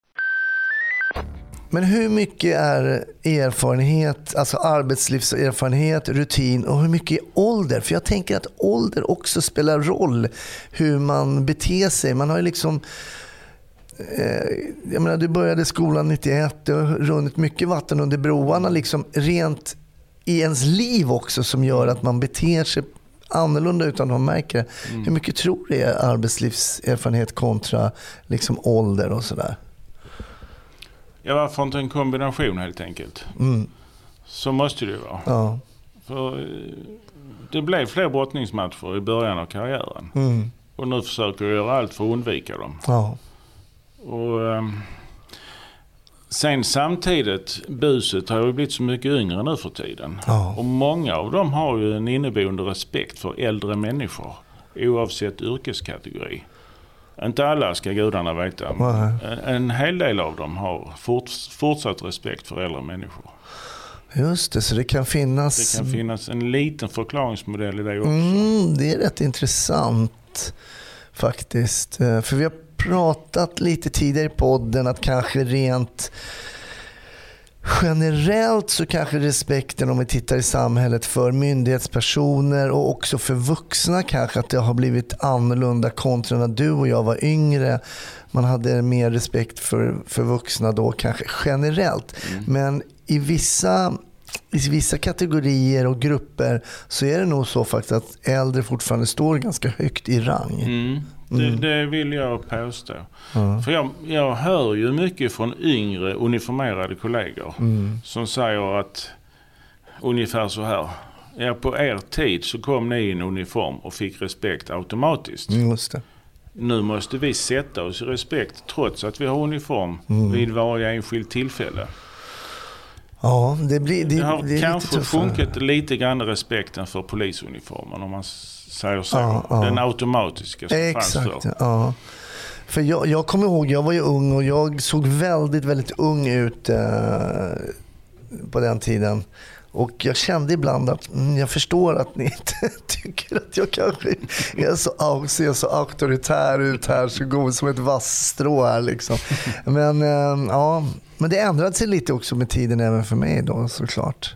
Men hur mycket är erfarenhet, alltså arbetslivserfarenhet, rutin och hur mycket är ålder? För jag tänker att ålder också spelar roll hur man beter sig. Man har ju liksom eh, jag menar, du började skolan 91, du har runnit mycket vatten under broarna liksom rent i ens liv också som gör att man beter sig annorlunda utan att man märker det. Mm. Hur mycket tror du är arbetslivserfarenhet kontra liksom ålder och sådär? Ja, varför inte en kombination helt enkelt? Mm. Så måste det ju vara. Ja. För eh, det blev fler brottningsmatcher i början av karriären. Mm. Och nu försöker jag göra allt för att undvika dem. Ja. Och, ehm, sen samtidigt, buset har ju blivit så mycket yngre nu för tiden. Ja. Och många av dem har ju en inneboende respekt för äldre människor. Oavsett yrkeskategori. Inte alla ska gudarna veta. men Nej. En, hel del av dem har fort, fortsatt respekt för äldre människor. Just det, så det kan finnas... Det kan finnas en liten förklaringsmodell i det också. Mm, det är rätt intressant faktiskt. Eh, För vi har pratat lite tidigare i podden att kanske rent generellt så kanske respekten om vi tittar i samhället för myndighetspersoner och också för vuxna kanske att det har blivit annorlunda kontra när du och jag var yngre. Man hade mer respekt för, för vuxna då kanske generellt. Men i vissa i vissa kategorier och grupper så är det nog så faktiskt att äldre fortfarande står ganska högt i rang. Mm. Det, det vill jag påstå. För jag, jag hör ju mycket från yngre uniformerade kollegor som säger att ungefär så här. Ja, på er tid så kom ni i en uniform och fick respekt automatiskt. Mm, Just det. Nu måste vi sätta oss i respekt trots att vi har uniform vid varje enskilt tillfälle. Ja, det, blir, det, Det har det lite kanske tuffare. sjunkit lite grann respekten för polisuniformen om man säger så. Ja, ja. Den automatiska som fanns Exakt, förr. ja. För jag, jag kommer ihåg, jag var ju ung och jag såg väldigt, väldigt ung ut eh, på den tiden. Och jag kände ibland att mm, jag förstår att ni inte tycker att jag kanske är så, ser så auktoritär ut här, så god som ett vassstrå här liksom. Men, eh, ja, men det ändrade sig lite också med tiden även för mig då såklart.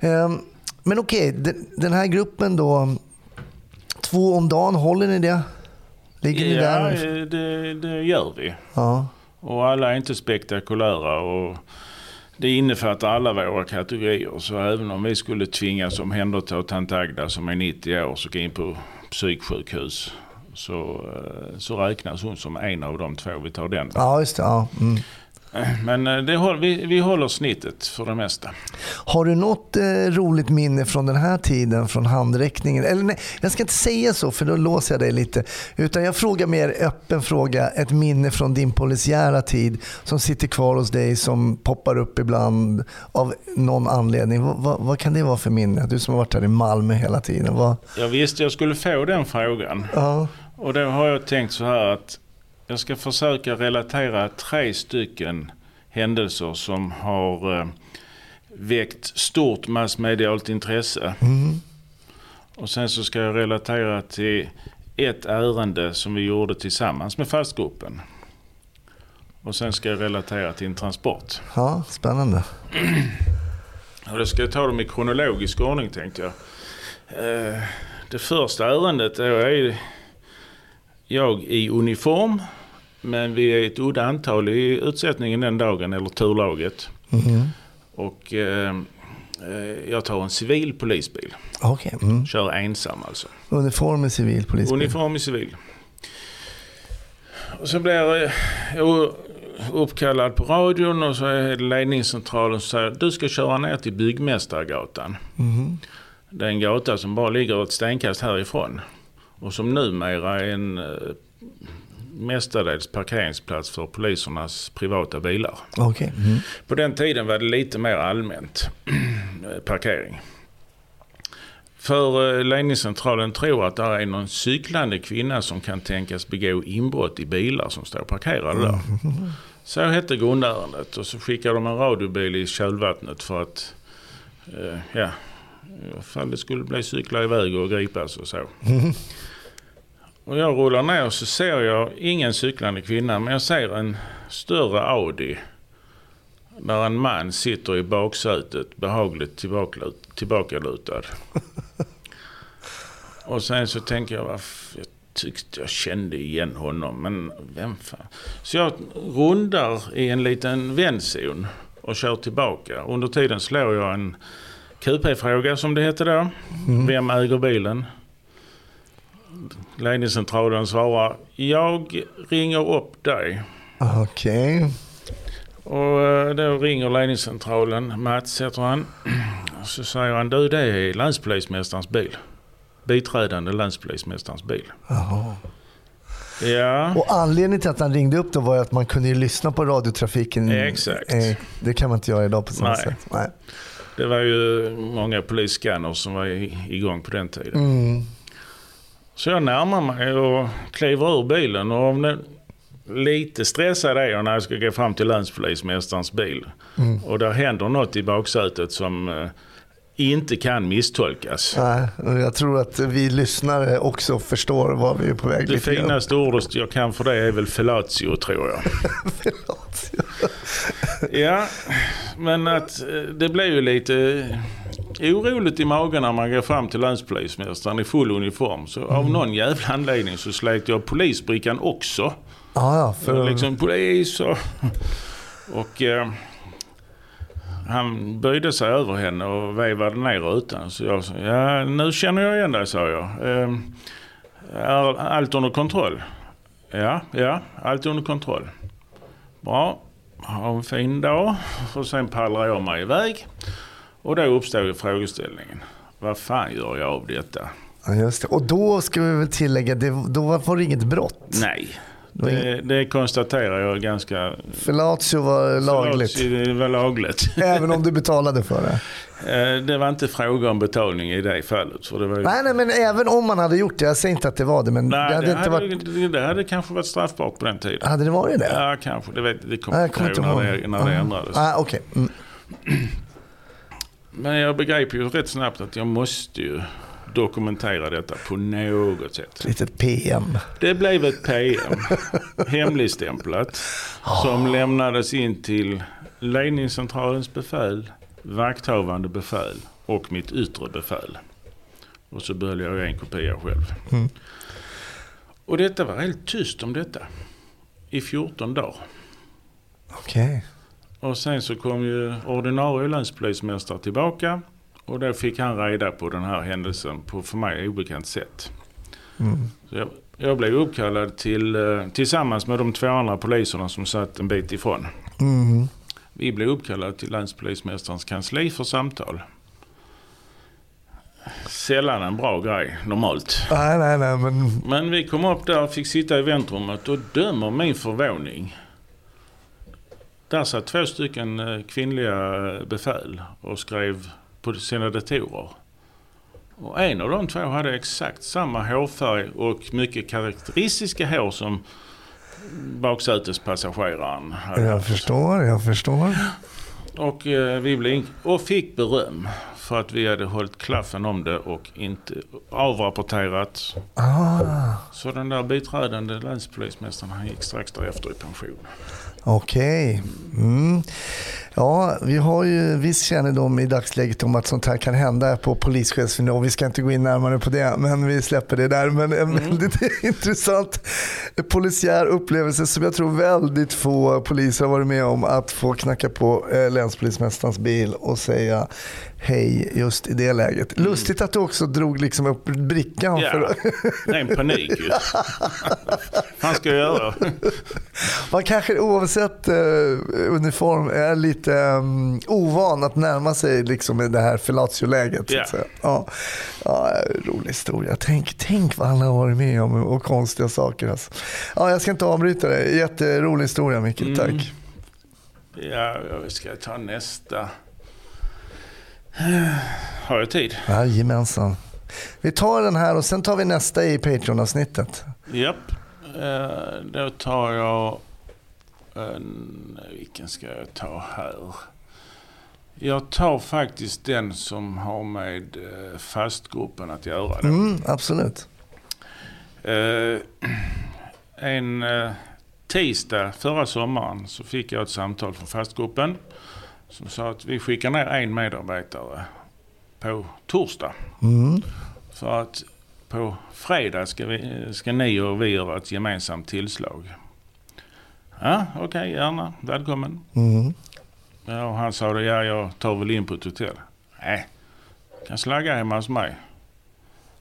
Eh, men okej, den, den här gruppen då, två om dagen, håller ni det? Ligger ni Ja, där? eh, det, det gör vi. Ja. Och alla är inte spektakulära. Och det innefattar alla våra kategorier. Så även om vi skulle tvingas omhänderta tant Agda som är 90 år så gå in på psyksjukhus. Så, eh, så räknas hon som en av de två. Vi tar den. ja, just det. Ja. Mm. Men eh, det, vi, vi håller snittet för det mesta. Har du något eh, roligt minne från den här tiden, från handräckningen? Eller nej, jag ska inte säga så för då låser jag dig lite. Utan jag frågar mer öppen fråga, ett minne från din polisiära tid som sitter kvar hos dig, som poppar upp ibland av någon anledning. Vad, vad, vad kan det vara för minne? Du som har varit här i Malmö hela tiden. Vad, Jag visste jag skulle få den frågan. ja, Och då har jag tänkt så här att jag ska försöka relatera tre stycken händelser som har eh, väckt stort massmedialt intresse. Och sen så ska jag relatera till ett ärende som vi gjorde tillsammans med fastgruppen. Och sen ska jag relatera till en transport. ja, spännande. Och då ska jag ta dem i kronologisk ordning tänkte jag. Eh, Det första ärendet är jag i uniform. Men vi är ett udda antal i utsättningen den dagen, eller turlaget. Och eh, eh, jag tar en civil polisbil. Okej, mm. Kör ensam alltså. uniform med civil polisbil. Uniform i civil. Och så blir jag eh, uppkallad på radion och så är det ledningscentralen som säger du ska köra ner till Byggmästargatan. Det är en gata som bara ligger ett stenkast härifrån. Och som numera är en eh, mestadels parkeringsplats för polisernas privata bilar. Okej, mm. På den tiden var det lite mer allmänt parkering. För eh, ledningscentralen tror att det är någon cyklande kvinna som kan tänkas begå inbrott i bilar som står parkerade där. Så hette grundärendet och så skickade de en radiobil i kölvattnet för att eh, ja, ifall det skulle bli cykla iväg och gripas och så. Och jag rullar ner så ser jag ingen cyklande kvinna men jag ser en större Audi. Där en man sitter i baksätet behagligt tillbakalut- tillbakalutad. Och sen så tänker jag, jag tyckte jag kände igen honom, men vem fan. Så jag rundar i en liten vändzon och kör tillbaka. Under tiden slår jag en QP-fråga som det hette då. Vem äger bilen? Ledningscentralen svarar, jag ringer upp dig. Okej. Och eh, då ringer ledningscentralen, Mats heter han. Så säger han, du det är länspolismästarens bil. Biträdande länspolismästarens bil. Jaha. Ja, Och anledningen till att han ringde upp då var att man kunde ju lyssna på radiotrafiken. Exakt. Eh, Det kan man inte göra idag på samma Nej. sätt. Nej. det var ju många polisscanners som var igång på den tiden. Mm. Så jag närmar mig och kliver ur bilen och lite stressad är jag när jag ska gå fram till länspolismästarens bil. Och där händer något i baksätet som eh, inte kan misstolkas. Nej, jag tror att vi lyssnare också förstår var vi är på väg. Det finaste ordet jag kan för det är väl fellatio tror jag. Ja, men att eh, det blir ju lite oroligt i magen när man går fram till länspolismästaren i full uniform. Så av någon jävla anledning så slet jag polisbrickan också. Ja, ja, För liksom polis och... Och eh, han böjde sig över henne och vevade ner rutan. Så jag sa, ja nu känner jag igen dig sa jag. Eh, är allt under kontroll? Ja, ja, allt under kontroll. Bra, ha en fin dag. Och sen pallrar jag mig iväg. Och då uppstår ju frågeställningen. Vad fan gör jag av detta? ja, just det. Och då ska vi väl tillägga, det, då var det inget brott. Nej, det, det konstaterar jag ganska... Fellatio var lagligt. Det var lagligt. Även om du betalade för det. Eh, Det var inte fråga om betalning i det fallet. För det, var ju... Nej, nej, men även om man hade gjort det. Jag säger inte att det var det, men Nej, det hade det, inte hade, varit... det hade kanske varit straffbart på den tiden. Hade det varit det? Ja, kanske. Det, det kommer jag jag kommer inte ihåg när det, när det ändrades. Ah, Okej. Mm. Men jag begrep ju rätt snabbt att jag måste ju dokumentera detta på något sätt. Litet PM. Det blev ett PM, hemligstämplat, som lämnades in till ledningscentralens befäl, vakthavande befäl och mitt yttre befäl. Och så behöll jag en kopia själv. Mm. Och detta var helt tyst om detta i 14 dagar. Okej. Och sen så kom ju ordinarie länspolismästare tillbaka och då fick han reda på den här händelsen på för mig obekant sätt. Mm. Jag, jag blev uppkallad till, eh, tillsammans med de två andra poliserna som satt en bit ifrån. Mm. Vi blev uppkallade till länspolismästarens kansli för samtal. Sällan en bra grej normalt. Nej, nej, nej, men... Men vi kom upp där och fick sitta i väntrummet och dömer min förvåning. Där satt två stycken eh, kvinnliga eh, befäl och skrev på sina datorer. Och en av de två hade exakt samma hårfärg och mycket karaktäristiska hår som baksätespassageraren hade. Jag förstår, jag förstår. Och, eh, vi blev och fick beröm för att vi hade hållit klaffen om det och inte avrapporterat. Ah, Så den där biträdande länspolismästaren han gick strax därefter i pension. Okej. Mm. Ja, vi har ju viss kännedom i dagsläget om att sånt här kan hända på polischefsnivå. Vi ska inte gå in närmare på det, men vi släpper det där. Men en väldigt intressant polisiär upplevelse som jag tror väldigt få poliser har varit med om. Att få knacka på eh, länspolismästarens bil och säga hej just i det läget. Lustigt att du också drog liksom upp brickan. Ja, För, ren panik ju. Vad ska göra? Man kanske oavsett eh, uniform är lite um, ovan att närma sig liksom det här fellatio-läget. att Ja. Ja. Rolig historia. Tänk, tänk vad alla har varit med om och konstiga saker. Alltså. Ja, jag ska inte avbryta dig. Jätterolig historia Micke, Mm. tack. Ja, jag ska ta nästa. Har jag tid? Jajamensan. Vi tar den här och sen tar vi nästa i Patreon-avsnittet. Japp. Eh, då tar jag... En, vilken ska jag ta här? Jag tar faktiskt den som har med eh, fastgruppen att göra. Mm, absolut. Eh, en eh, tisdag förra sommaren så fick jag ett samtal från fastgruppen som sa att vi skickar ner en medarbetare på torsdag. Mm. För att på fredag ska, vi, ska ni och vi göra ett gemensamt tillslag. Ja, okej, gärna. Välkommen. Mm. Ja, och han sa det, ja jag tar väl in på ett hotell. Nej, kan slagga hemma hos mig.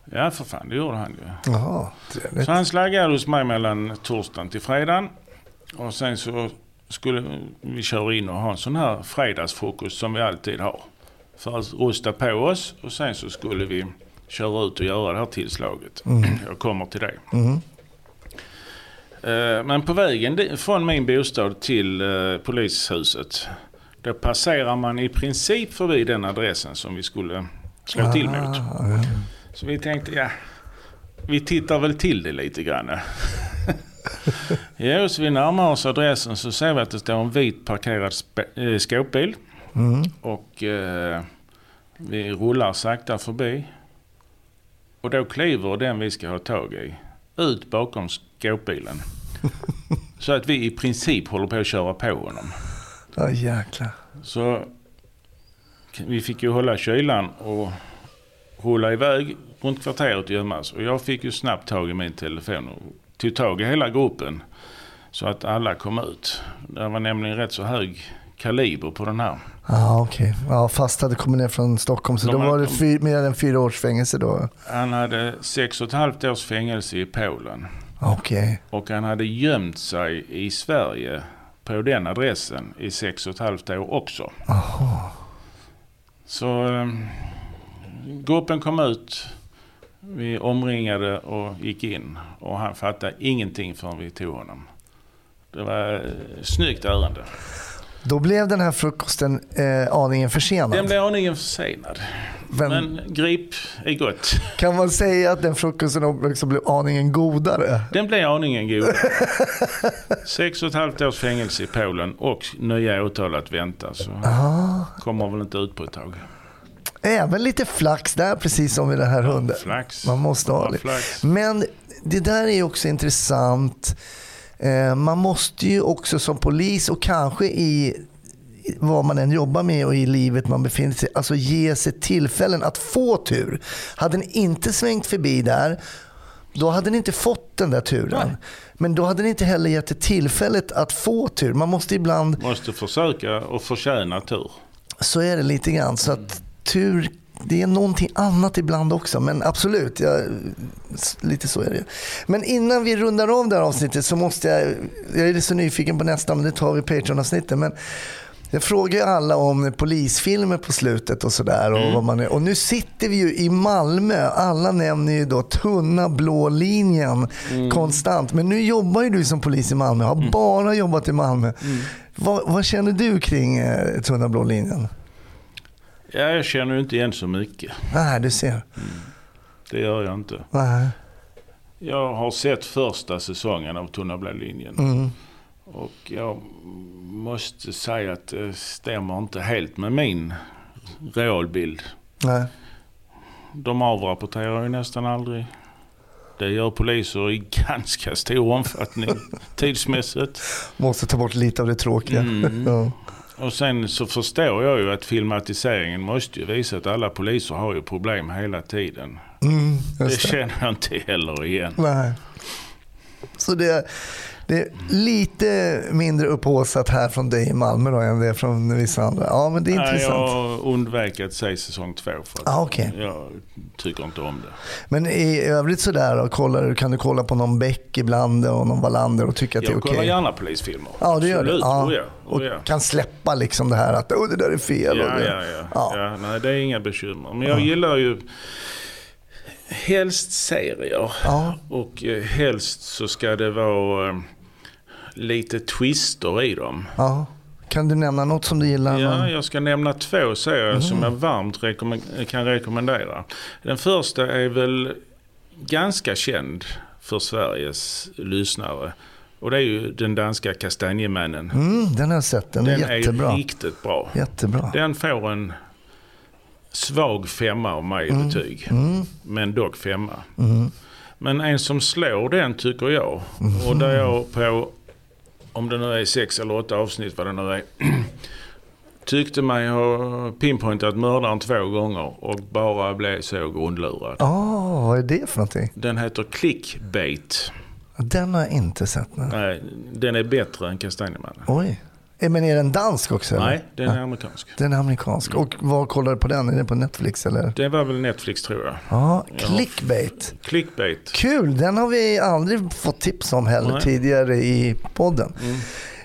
Ja, för fan, det gjorde han ju. Jaha, trevligt. Så han slaggade hos mig mellan torsdagen till fredagen. Och sen så skulle vi köra in och ha en sån här fredagsfrukost som vi alltid har. För att rusta på oss och sen så skulle vi köra ut och göra det här tillslaget. Jag kommer till det. Mm. Eh, Men på vägen från min bostad till eh, polishuset. Då passerar man i princip förbi den adressen som vi skulle slå till mot. Ah, ja. Så vi tänkte, ja, vi tittar väl till det lite grann. jo, så vi närmar oss adressen så ser vi att det står en vit parkerad eh, skåpbil. Mm. Och eh, vi rullar sakta förbi. Och då kliver den vi ska ha tag i ut bakom skåpbilen. så att vi i princip håller på att köra på honom. Ja, jäklar. Så vi fick ju hålla kylan och rulla iväg runt kvarteret och gömmas. Och jag fick ju snabbt tag i min telefon och tog tag i hela gruppen. Så att alla kom ut. Det var nämligen rätt så hög kaliber på den här. Ja, okej. Ja, fast hade kommit ner från Stockholm så De då var det de- fy, mer än fyra års fängelse då. Han hade sex och ett halvt års fängelse i Polen. Okej. Och han hade gömt sig i Sverige på den adressen i sex och ett halvt år också. Aha. Så eh, gruppen kom ut. Vi omringade och gick in. Och han fattade ingenting förrän vi tog honom. Det var ett snyggt ärende. Då blev den här frukosten eh, aningen försenad. Den blev aningen försenad. Men, Men grip är gott. kan man säga att den frukosten också blev aningen godare? Den blev aningen god. Sex och ett halvt års fängelse i Polen och nya åtal att vänta. Så Ah, kommer väl inte ut på ett tag. även lite flax där precis som i den här hunden. Flax. Man måste ha Ja, lite. flax. Men det där är också intressant. Eh, man måste ju också som polis och kanske i vad man än jobbar med och i livet man befinner sig alltså ge sig tillfällen att få tur. Hade ni inte svängt förbi där, då hade ni inte fått den där turen. Men då hade ni inte heller gett er tillfället att få tur. Man måste ibland Måste försöka och förtjäna tur. så är det lite grann. Så att tur, det är någonting annat ibland också. Men absolut, jag, lite så är det. Men innan vi rundar av det här avsnittet så måste jag, jag är så nyfiken på nästa, men det tar vi Patreon-avsnittet. Men jag frågar ju alla om polisfilmer på slutet och sådär. Och, vad man är. och nu sitter vi ju i Malmö. Alla nämner ju då tunna blå linjen konstant. Men nu jobbar ju du som polis i Malmö. Har bara jobbat i Malmö. Vad, vad känner du kring eh, tunna blå linjen? Ja, jag känner ju inte igen så mycket. Nej, du ser. Det gör jag inte. Nej. Jag har sett första säsongen av Tunna blå linjen. Mm. Och jag måste säga att det stämmer inte helt med min realbild. Nej. De avrapporterar ju nästan aldrig. Det gör poliser i ganska stor omfattning tidsmässigt. Måste ta bort lite av det tråkiga. Mm. Ja. Och sen så förstår jag ju att filmatiseringen måste ju visa att alla poliser har ju problem hela tiden. Mm, Det känner jag inte heller igen. Nej. Så det, det är lite mindre upphaussat här från dig i Malmö då, än det är från vissa andra. Ja, men det är Nej, intressant. jag undvek att se säsong två för att Ah, okej. jag tycker inte om det. Men i övrigt sådär, då, kollar, kan du kolla på någon Beck ibland och någon Wallander och tycka att det är Jag okej? kollar gärna polisfilmer. Ja, det gör du. Ja. Oh, ja. Och Oh, ja. kan släppa liksom det här att oh, det där är fel. Ja, och det. ja, ja. Ja. ja. nej, det är inga bekymmer. Men jag gillar ju helst serier. Ja. Och eh, helst så ska det vara eh, lite twister i dem. Ja. Kan du nämna något som du gillar? Ja, jag ska nämna två serier som jag varmt rekommend- kan rekommendera. Den första är väl ganska känd för Sveriges lyssnare. Och det är ju den danska Kastanjemannen. Mm, den har jag sett. Den, Den är är ju jättebra. riktigt bra. Jättebra. Den får en svag femma av mig i Mm. betyg. Men dock femma. Men en som slår den tycker jag. Mm. Och där jag på, om det nu är sex eller åtta avsnitt vad det nu är. tyckte mig ha pinpointat mördaren två gånger och bara blev så grundlurad. Ja, vad är det för någonting? Den heter Clickbait. Den har jag inte sett. Nej. Nej, den är bättre än Kastanjemannen. Oj. Eh, Men är den dansk också? Eller? Nej, den är amerikansk. Den är amerikansk. Och var kollar du på den? Är den på Netflix eller? Det var väl Netflix tror jag. Ja, clickbait. Clickbait. Kul, den har vi aldrig fått tips om heller Nej. tidigare i podden.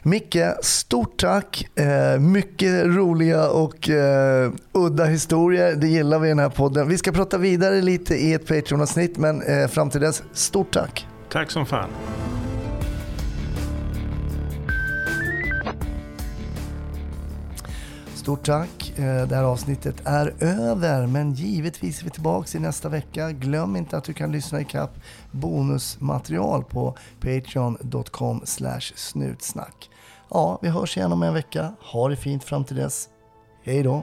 Micke, stort tack. Eh, mycket roliga och eh, udda historier. Det gillar vi i den här podden. Vi ska prata vidare lite i ett Patreon-avsnitt men eh, fram till dess, stort tack. Tack som fan. Stort tack. Eh, det här avsnittet är över, men givetvis är vi tillbaka i nästa vecka. Glöm inte att du kan lyssna ikapp bonusmaterial på patreon.com snutsnack. Ja, vi hörs igen om en vecka. Ha det fint fram till dess. Hej då!